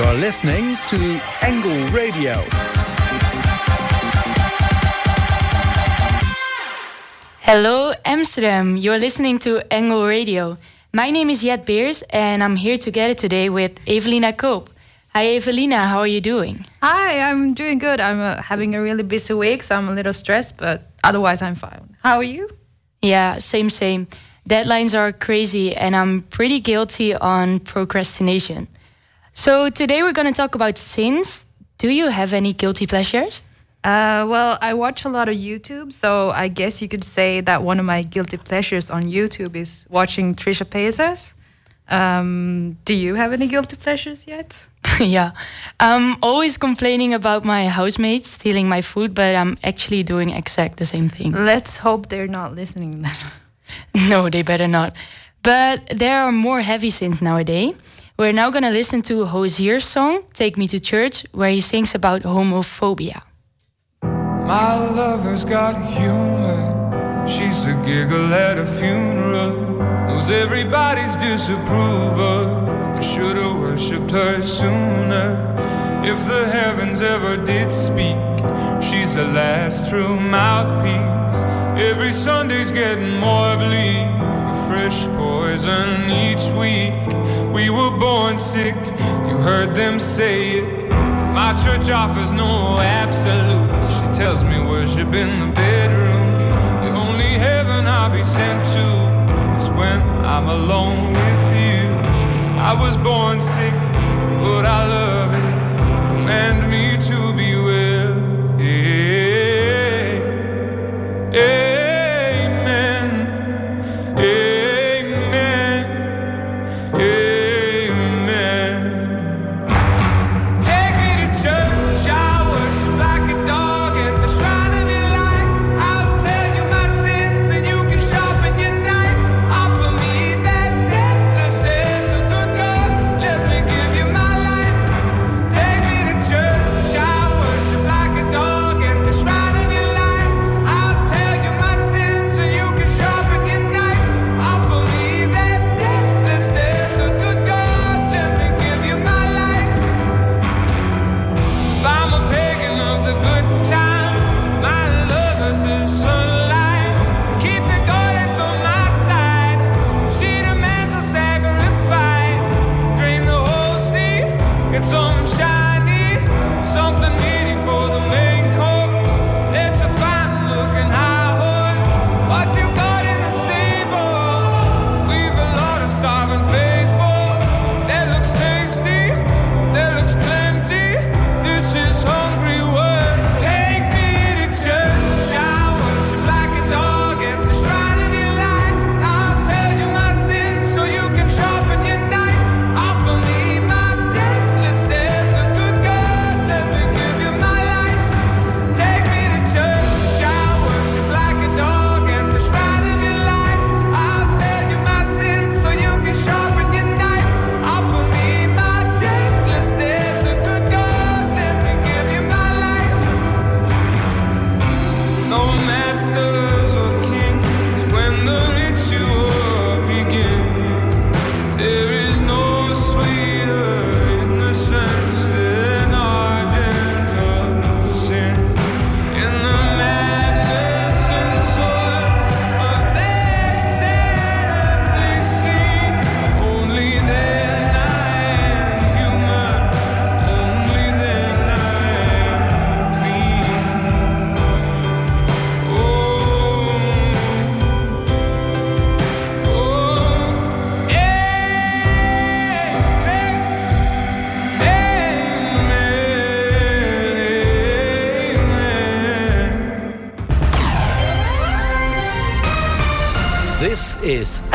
You're listening to Angle Radio. Hello, Amsterdam. You're listening to Angle Radio. My name is Jet Beers, and I'm here together today with Evelina Koop. Hi, Evelina. How are you doing? Hi, I'm doing good. I'm uh, having a really busy week, so I'm a little stressed, but otherwise, I'm fine. How are you? Yeah, same, same. Deadlines are crazy, and I'm pretty guilty on procrastination. So, today we're going to talk about sins. Do you have any guilty pleasures? Uh, well, I watch a lot of YouTube, so I guess you could say that one of my guilty pleasures on YouTube is watching Trisha Paytas. Um, do you have any guilty pleasures yet? yeah, I'm always complaining about my housemates stealing my food, but I'm actually doing exact the same thing. Let's hope they're not listening then. no, they better not. But there are more heavy sins nowadays. We're now gonna listen to Hozier's song, Take Me to Church, where he sings about homophobia. My lover's got humor. She's the giggle at a funeral. Knows everybody's disapproval. I should've worshipped her sooner. If the heavens ever did speak, she's the last true mouthpiece. Every Sunday's getting more bleak. Fresh poison each week. We were born sick, you heard them say it. My church offers no absolutes. She tells me worship in the bedroom. The only heaven I'll be sent to is when I'm alone with you. I was born sick, but I love it. Command me to be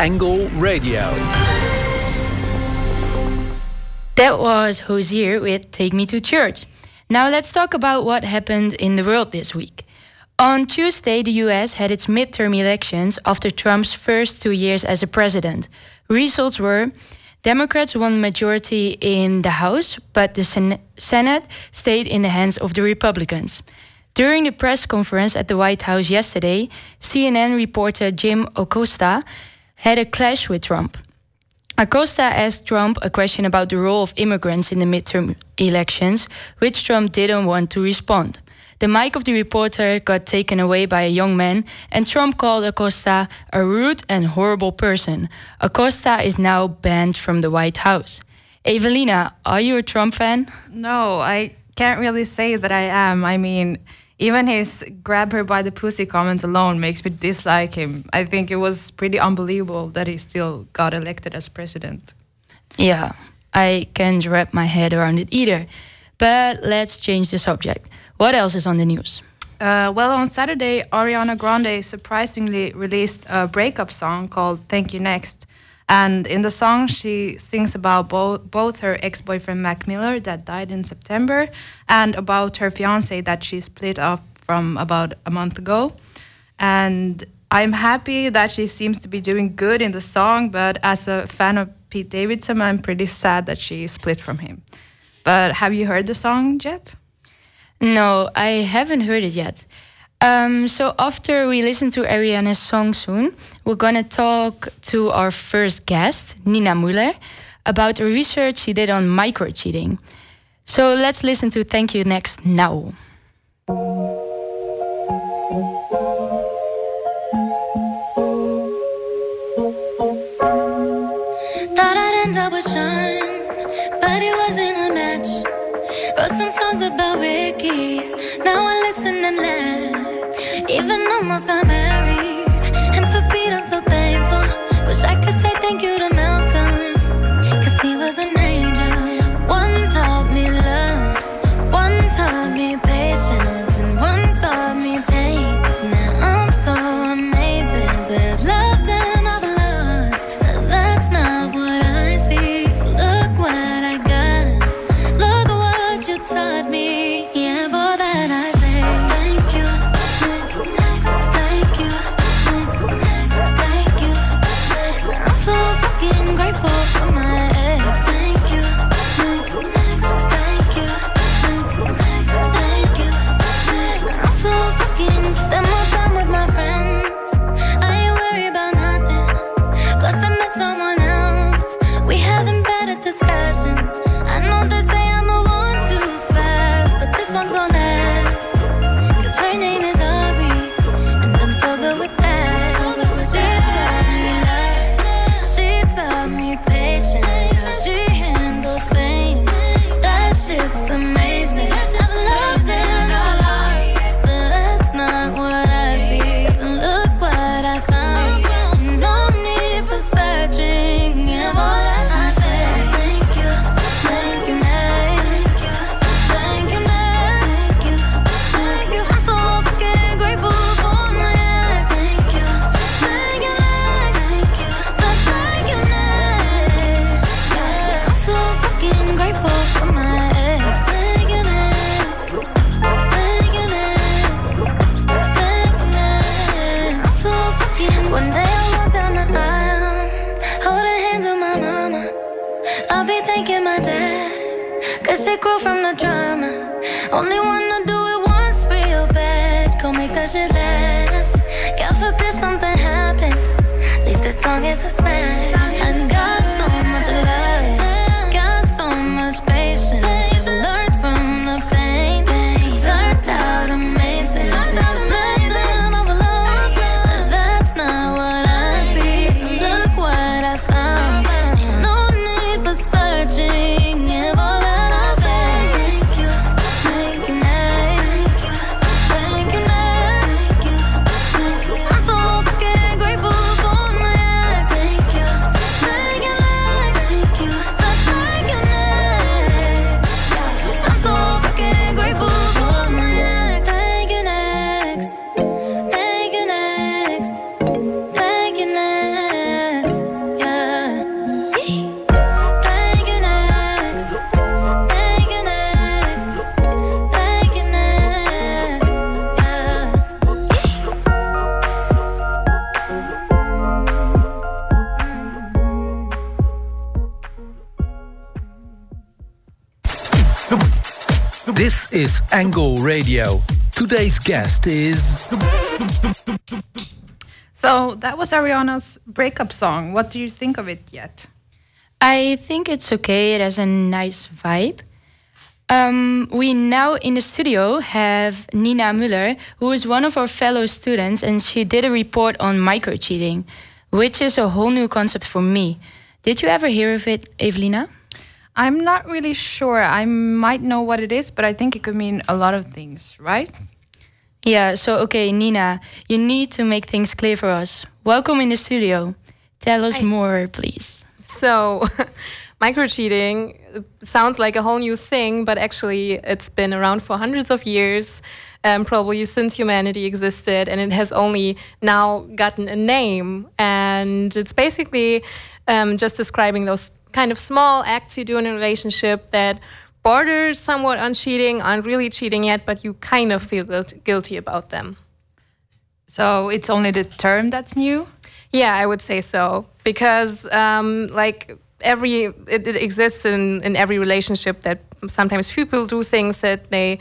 Radio. That was Hozier with Take Me to Church. Now let's talk about what happened in the world this week. On Tuesday, the US had its midterm elections after Trump's first two years as a president. Results were Democrats won majority in the House, but the Sen- Senate stayed in the hands of the Republicans. During the press conference at the White House yesterday, CNN reporter Jim Acosta had a clash with Trump. Acosta asked Trump a question about the role of immigrants in the midterm elections, which Trump didn't want to respond. The mic of the reporter got taken away by a young man, and Trump called Acosta a rude and horrible person. Acosta is now banned from the White House. Evelina, are you a Trump fan? No, I can't really say that I am. I mean, even his grab her by the pussy comment alone makes me dislike him. I think it was pretty unbelievable that he still got elected as president. Yeah, I can't wrap my head around it either. But let's change the subject. What else is on the news? Uh, well, on Saturday, Ariana Grande surprisingly released a breakup song called Thank You Next. And in the song, she sings about bo- both her ex boyfriend Mac Miller, that died in September, and about her fiance that she split up from about a month ago. And I'm happy that she seems to be doing good in the song, but as a fan of Pete Davidson, I'm pretty sad that she split from him. But have you heard the song yet? No, I haven't heard it yet. Um, so after we listen to Ariana's song soon, we're gonna talk to our first guest, Nina Muller, about a research she did on micro cheating. So let's listen to Thank You Next now. Thought I'd end up with Sean, Wrote some songs about Ricky, now I listen and laugh. Even almost got married, and for Pete I'm so thankful. Wish I could say thank you to Malcolm, I'll be thanking my dad, cause she grew from the drama. Only wanna do it once real bad, go make that shit last. God forbid something happens, at least this song is a smash. Angle Radio. Today's guest is So that was Ariana's breakup song. What do you think of it yet? I think it's okay. It has a nice vibe. Um, we now in the studio have Nina Müller, who is one of our fellow students, and she did a report on micro cheating, which is a whole new concept for me. Did you ever hear of it, Evelina? I'm not really sure. I might know what it is, but I think it could mean a lot of things, right? Yeah, so okay, Nina, you need to make things clear for us. Welcome in the studio. Tell us Hi. more, please. So, micro cheating sounds like a whole new thing, but actually, it's been around for hundreds of years, um, probably since humanity existed, and it has only now gotten a name. And it's basically um, just describing those kind of small acts you do in a relationship that border somewhat on cheating, aren't really cheating yet, but you kind of feel guilty about them. So it's only the term that's new. Yeah, I would say so because um, like every it, it exists in in every relationship that sometimes people do things that they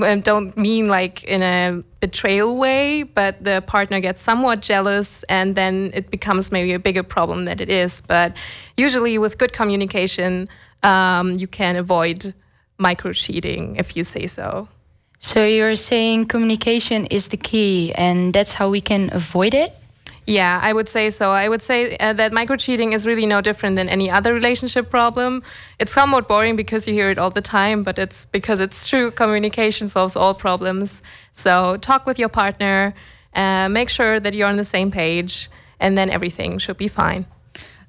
don't mean like in a betrayal way, but the partner gets somewhat jealous and then it becomes maybe a bigger problem than it is. But usually with good communication, um, you can avoid micro cheating if you say so. So you're saying communication is the key, and that's how we can avoid it? Yeah, I would say so. I would say uh, that micro cheating is really no different than any other relationship problem. It's somewhat boring because you hear it all the time, but it's because it's true. Communication solves all problems. So talk with your partner, uh, make sure that you're on the same page, and then everything should be fine.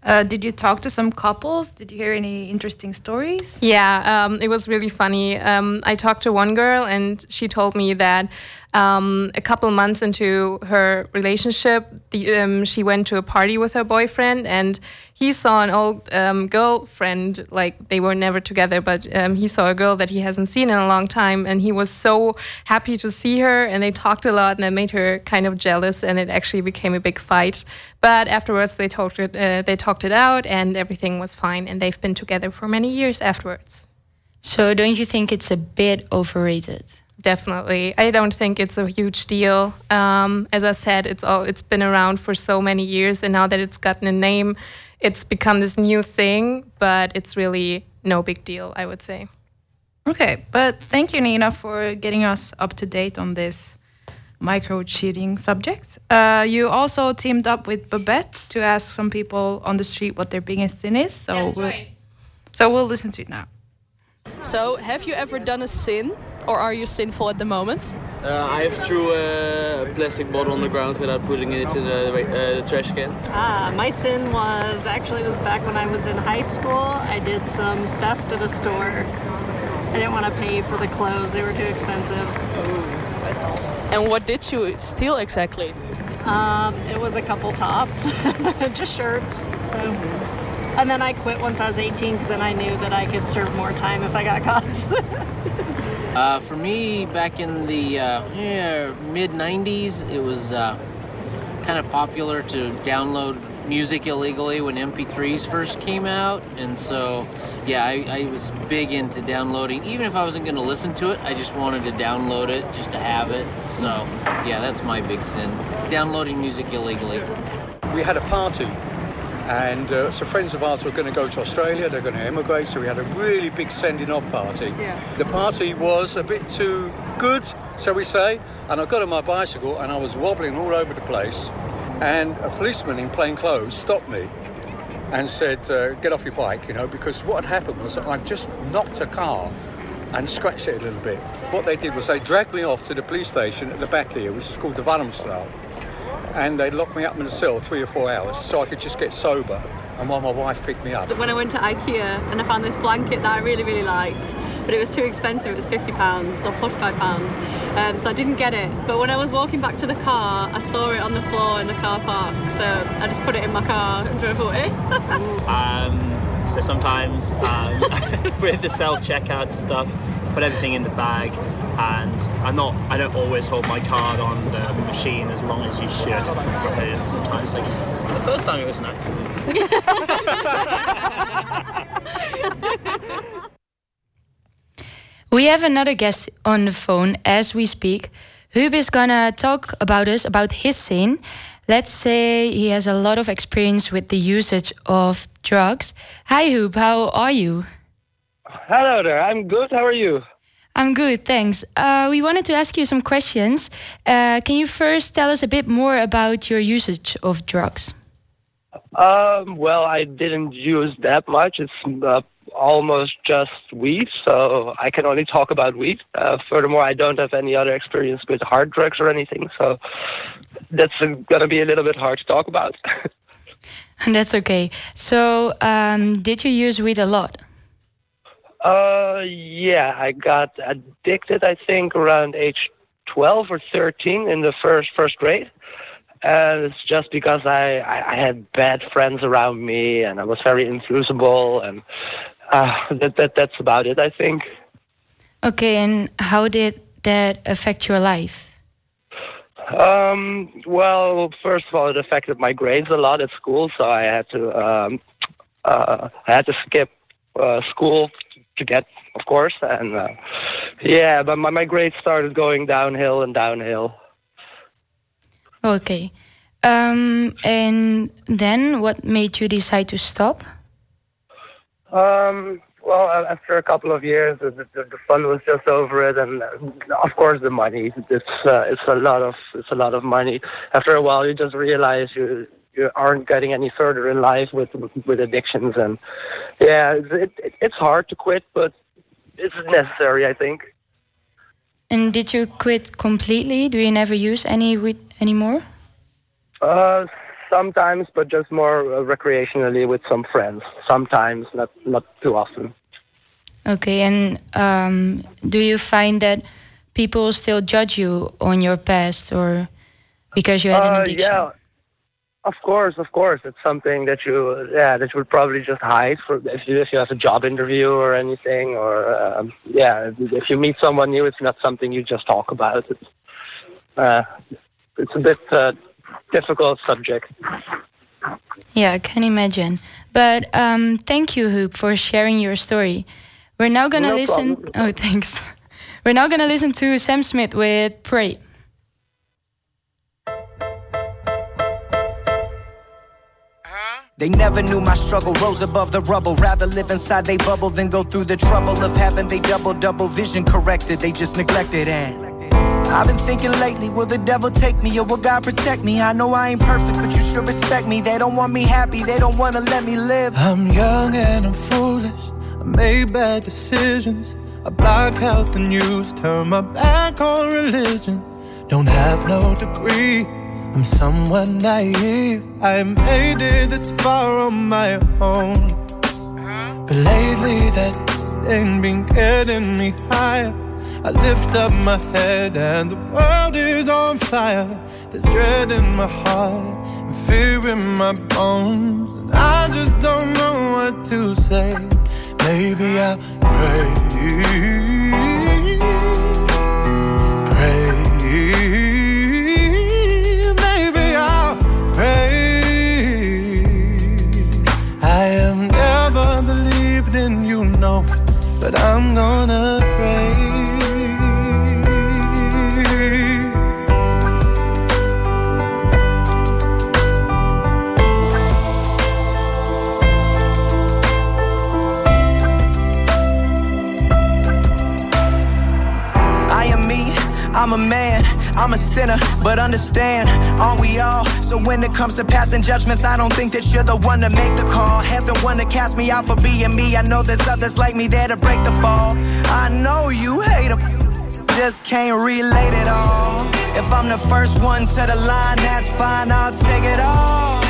Uh, did you talk to some couples? Did you hear any interesting stories? Yeah, um, it was really funny. Um, I talked to one girl, and she told me that um, a couple months into her relationship, the, um, she went to a party with her boyfriend, and he saw an old um, girlfriend. Like they were never together, but um, he saw a girl that he hasn't seen in a long time, and he was so happy to see her. And they talked a lot, and that made her kind of jealous, and it actually became a big fight. But afterwards, they talked it. Uh, they talked it out, and everything was fine. And they've been together for many years afterwards. So don't you think it's a bit overrated? Definitely, I don't think it's a huge deal. Um, as I said, it's all it's been around for so many years, and now that it's gotten a name, it's become this new thing. But it's really no big deal, I would say. Okay, but thank you, Nina, for getting us up to date on this micro cheating subject. Uh, you also teamed up with Babette to ask some people on the street what their biggest sin is. So we'll, So we'll listen to it now. So, have you ever done a sin, or are you sinful at the moment? Uh, I have threw a plastic bottle on the ground without putting it in the, uh, the trash can. Ah, my sin was actually it was back when I was in high school. I did some theft at a store. I didn't want to pay for the clothes; they were too expensive, so I stole. And what did you steal exactly? Um, it was a couple tops, just shirts. So, and then I quit once I was 18 because then I knew that I could serve more time if I got caught. Uh, for me, back in the uh, yeah, mid 90s, it was uh, kind of popular to download music illegally when MP3s first came out. And so, yeah, I, I was big into downloading. Even if I wasn't going to listen to it, I just wanted to download it just to have it. So, yeah, that's my big sin downloading music illegally. we had a party and uh, some friends of ours were going to go to Australia, they're going to emigrate, so we had a really big sending off party. The party was a bit too good, shall we say, and I got on my bicycle and I was wobbling all over the place, and a policeman in plain clothes stopped me and said, uh, Get off your bike, you know, because what had happened was that I'd just knocked a car and scratched it a little bit. What they did was they dragged me off to the police station at the back here, which is called the Valumstraat and they locked me up in a cell three or four hours so I could just get sober and while my wife picked me up. when I went to IKEA and I found this blanket that I really, really liked, but it was too expensive. It was fifty pounds or forty-five pounds, um, so I didn't get it. But when I was walking back to the car, I saw it on the floor in the car park, so I just put it in my car and drove away. Um, so sometimes um, with the self checkout stuff, I put everything in the bag, and I'm not. I don't always hold my card on the machine as long as you should. So sometimes, like the first time, it was an accident. We have another guest on the phone as we speak. Hub is gonna talk about us about his sin. Let's say he has a lot of experience with the usage of drugs. Hi, Hoop. How are you? Hello there. I'm good. How are you? I'm good, thanks. Uh, we wanted to ask you some questions. Uh, can you first tell us a bit more about your usage of drugs? Um, well, I didn't use that much. It's uh, almost just weed, so I can only talk about weed. Uh, furthermore, I don't have any other experience with hard drugs or anything, so that's uh, gonna be a little bit hard to talk about. And that's okay. So, um, did you use weed a lot? Uh, yeah, I got addicted. I think around age twelve or thirteen in the first first grade. And it's just because I, I, I had bad friends around me and I was very influenceable and uh, that, that that's about it I think. Okay, and how did that affect your life? Um, well, first of all, it affected my grades a lot at school, so I had to um, uh, I had to skip uh, school to get, of course, and uh, yeah, but my, my grades started going downhill and downhill. Okay. Um, and then what made you decide to stop? Um, well, after a couple of years, the, the, the fun was just over it, and uh, of course the money. It's uh, it's a lot of it's a lot of money. After a while, you just realize you you aren't getting any further in life with with addictions, and yeah, it, it, it's hard to quit, but it's necessary, I think. And did you quit completely? Do you never use any weed anymore? Uh, sometimes, but just more uh, recreationally with some friends. Sometimes, not not too often. Okay, and um, do you find that people still judge you on your past or because you had an Uh, addiction? yeah, of course, of course. It's something that you, yeah, that you would probably just hide for if you if you have a job interview or anything, or um, yeah, if you meet someone new, it's not something you just talk about. It's uh, it's a bit uh, difficult subject. Yeah, I can imagine. But um, thank you, Hoop, for sharing your story. We're now gonna No listen. problem. Oh, thanks. We're now gonna listen to Sam Smith with "Pray." They never knew my struggle, rose above the rubble. Rather live inside they bubble than go through the trouble of having they double double vision corrected. They just neglected and I've been thinking lately, will the devil take me or will God protect me? I know I ain't perfect, but you should respect me. They don't want me happy, they don't wanna let me live. I'm young and I'm foolish. I made bad decisions. I block out the news, turn my back on religion. Don't have no degree. I'm somewhat naive. I made it this far on my own. But lately that ain't been getting me higher. I lift up my head and the world is on fire. There's dread in my heart and fear in my bones. And I just don't know what to say. Maybe I'll pray. I'm a man, I'm a sinner, but understand, aren't we all? So when it comes to passing judgments, I don't think that you're the one to make the call. Heaven wanna cast me out for being me. I know there's others like me there to break the fall. I know you hate them, just can't relate it all. If I'm the first one to the line, that's fine, I'll take it all.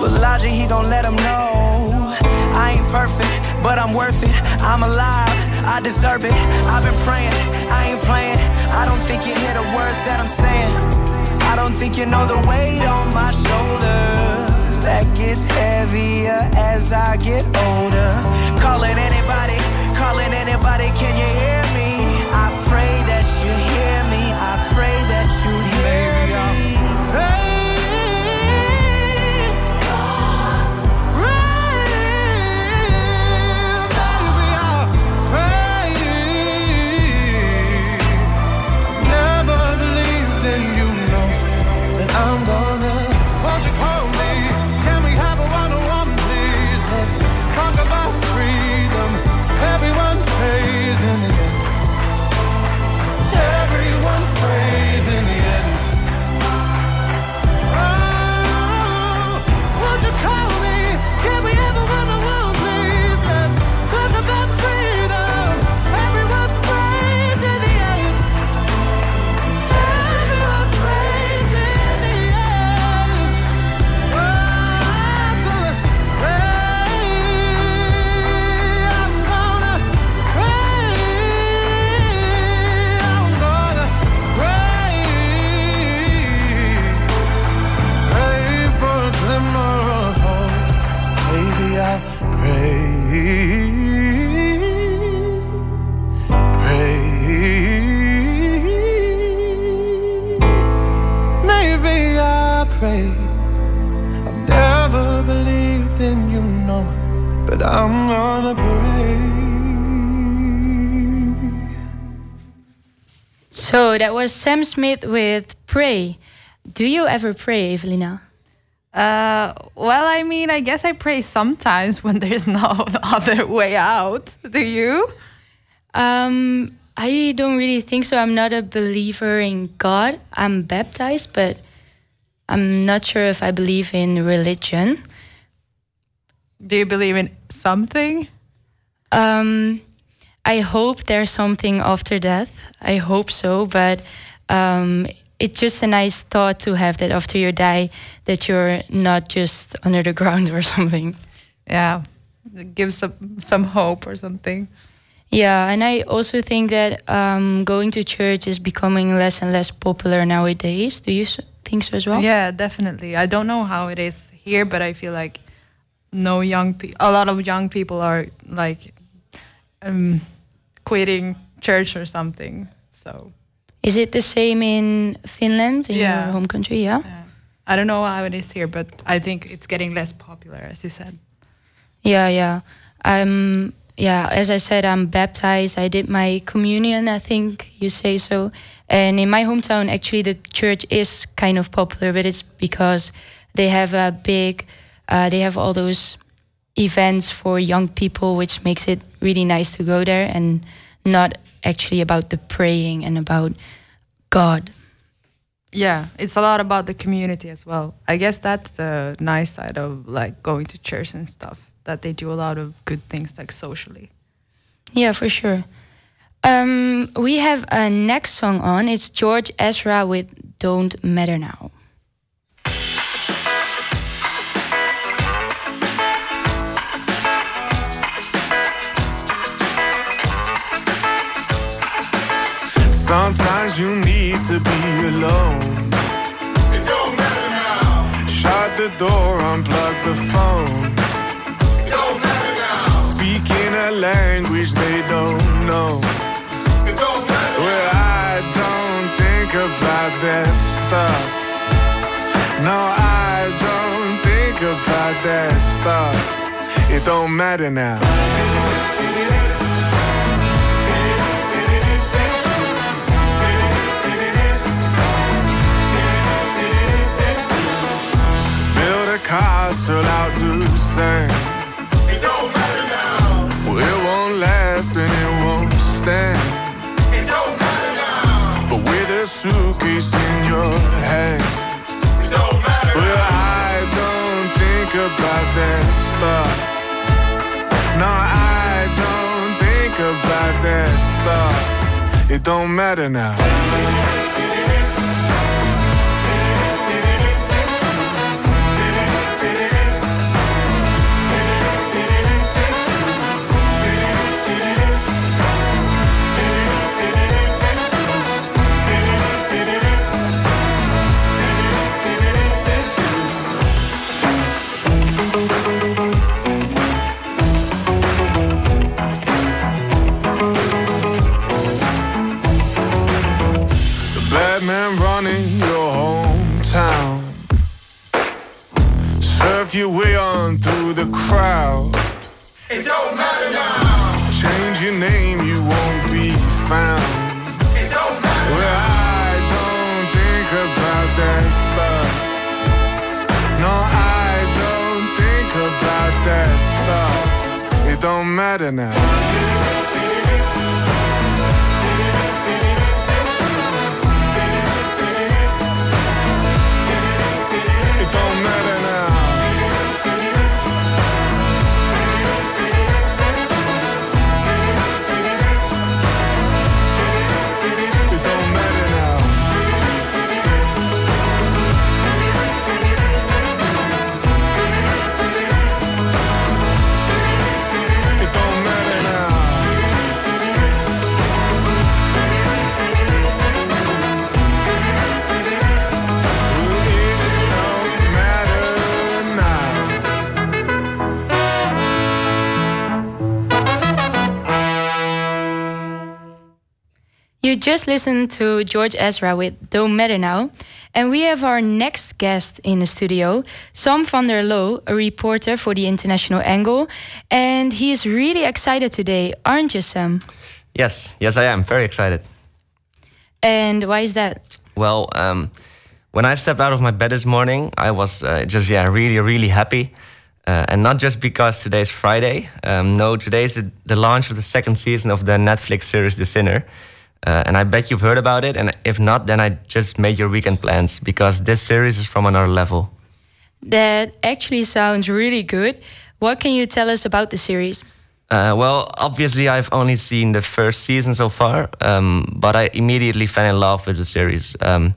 But Logic, he gon' let him know. I ain't perfect, but I'm worth it. I'm alive, I deserve it. I've been praying, I ain't playing. I don't think you hear the words that I'm saying. I don't think you know the weight on my shoulders. That gets heavier as I get older. Calling anybody, calling anybody, can you hear was Sam Smith with Pray. Do you ever pray, Evelina? Uh, well, I mean, I guess I pray sometimes when there's no other way out. Do you? Um, I don't really think so. I'm not a believer in God. I'm baptized, but I'm not sure if I believe in religion. Do you believe in something? Um, I hope there's something after death. I hope so, but um, it's just a nice thought to have that after you die, that you're not just under the ground or something. Yeah, it gives some some hope or something. Yeah, and I also think that um, going to church is becoming less and less popular nowadays. Do you think so as well? Yeah, definitely. I don't know how it is here, but I feel like no young pe- a lot of young people are like um, quitting church or something. So Is it the same in Finland, in Yeah. your home country? Yeah. I don't know how it is here, but I think it's getting less popular, as you said. Yeah, yeah. Um, yeah. As I said, I'm baptized. I did my communion. I think you say so. And in my hometown, actually, the church is kind of popular, but it's because they have a big. Uh, they have all those events for young people, which makes it really nice to go there, and not actually about the praying and about God. Yeah, it's a lot about the community as well. I guess that's the nice side of like going to church and stuff. That they do a lot of good things like socially. Yeah, for sure. Um, we have a next song on. It's George Ezra with "Don't Matter Now." Sometimes you need to be alone. It don't matter now. Shut the door, unplug the phone. It don't matter now. Speaking a language they don't know. It don't matter Well, I don't think about that stuff. No, I don't think about that stuff. It don't matter now. A castle out to sand. It don't matter now. Well, it won't last and it won't stand. It don't matter now. But with a suitcase in your hand. It don't matter Well, I don't think about that stuff. No, I don't think about that stuff. It don't matter now. Just listened to George Ezra with Don't Matter Now. And we have our next guest in the studio, Sam van der Loo, a reporter for the International Angle. And he is really excited today, aren't you, Sam? Yes, yes, I am very excited. And why is that? Well, um, when I stepped out of my bed this morning, I was uh, just yeah really really happy, uh, and not just because today's Friday. Um, no, today's the, the launch of the second season of the Netflix series The Sinner. Uh, and I bet you've heard about it. And if not, then I just made your weekend plans because this series is from another level. That actually sounds really good. What can you tell us about the series? Uh, well, obviously, I've only seen the first season so far, um, but I immediately fell in love with the series. Um,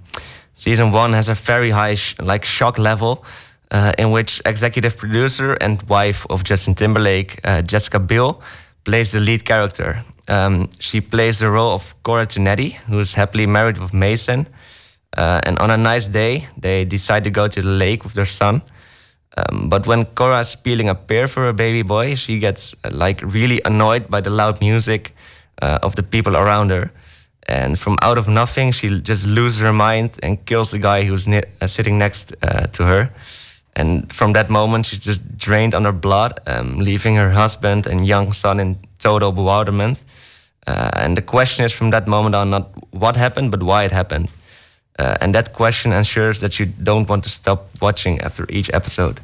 season one has a very high, sh like shock level, uh, in which executive producer and wife of Justin Timberlake, uh, Jessica Biel, plays the lead character. Um, she plays the role of Cora Tinetti, who is happily married with Mason. Uh, and on a nice day, they decide to go to the lake with their son. Um, but when Cora is peeling a pear for her baby boy, she gets uh, like really annoyed by the loud music uh, of the people around her. And from out of nothing, she just loses her mind and kills the guy who's ne uh, sitting next uh, to her. And from that moment, she's just drained on her blood, um, leaving her husband and young son in total bewilderment. Uh, and the question is from that moment on not what happened, but why it happened. Uh, and that question ensures that you don't want to stop watching after each episode.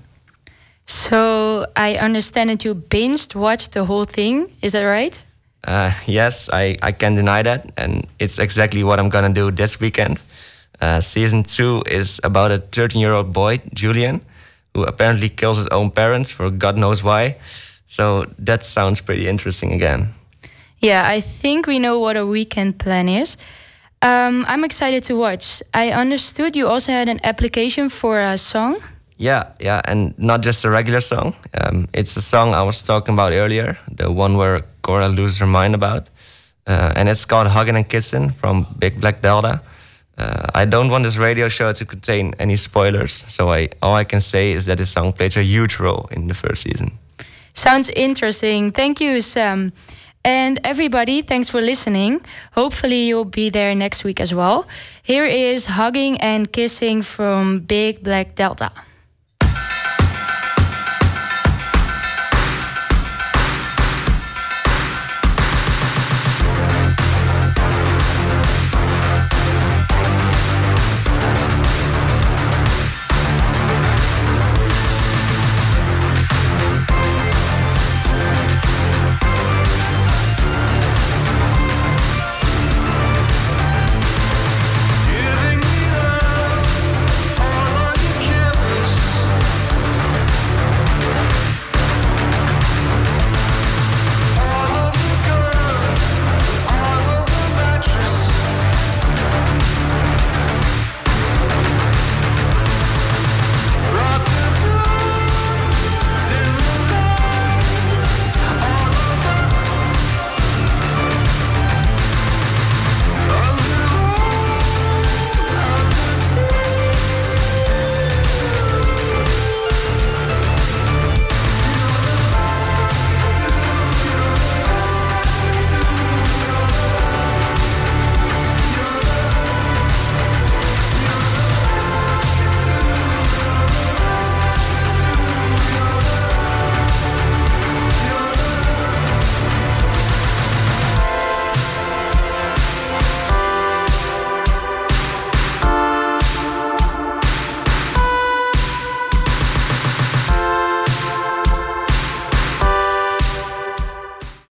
So I understand that you binged watched the whole thing. Is that right? Uh, yes, I, I can deny that. And it's exactly what I'm going to do this weekend. Uh, season two is about a 13 year old boy, Julian, who apparently kills his own parents for God knows why. So that sounds pretty interesting again. Yeah, I think we know what a weekend plan is. Um, I'm excited to watch. I understood you also had an application for a song. Yeah, yeah, and not just a regular song. Um, it's a song I was talking about earlier, the one where Cora loses her mind about. Uh, and it's called Hugging and Kissing from Big Black Delta. Uh, I don't want this radio show to contain any spoilers, so I, all I can say is that this song plays a huge role in the first season. Sounds interesting. Thank you, Sam. And everybody, thanks for listening. Hopefully, you'll be there next week as well. Here is Hugging and Kissing from Big Black Delta.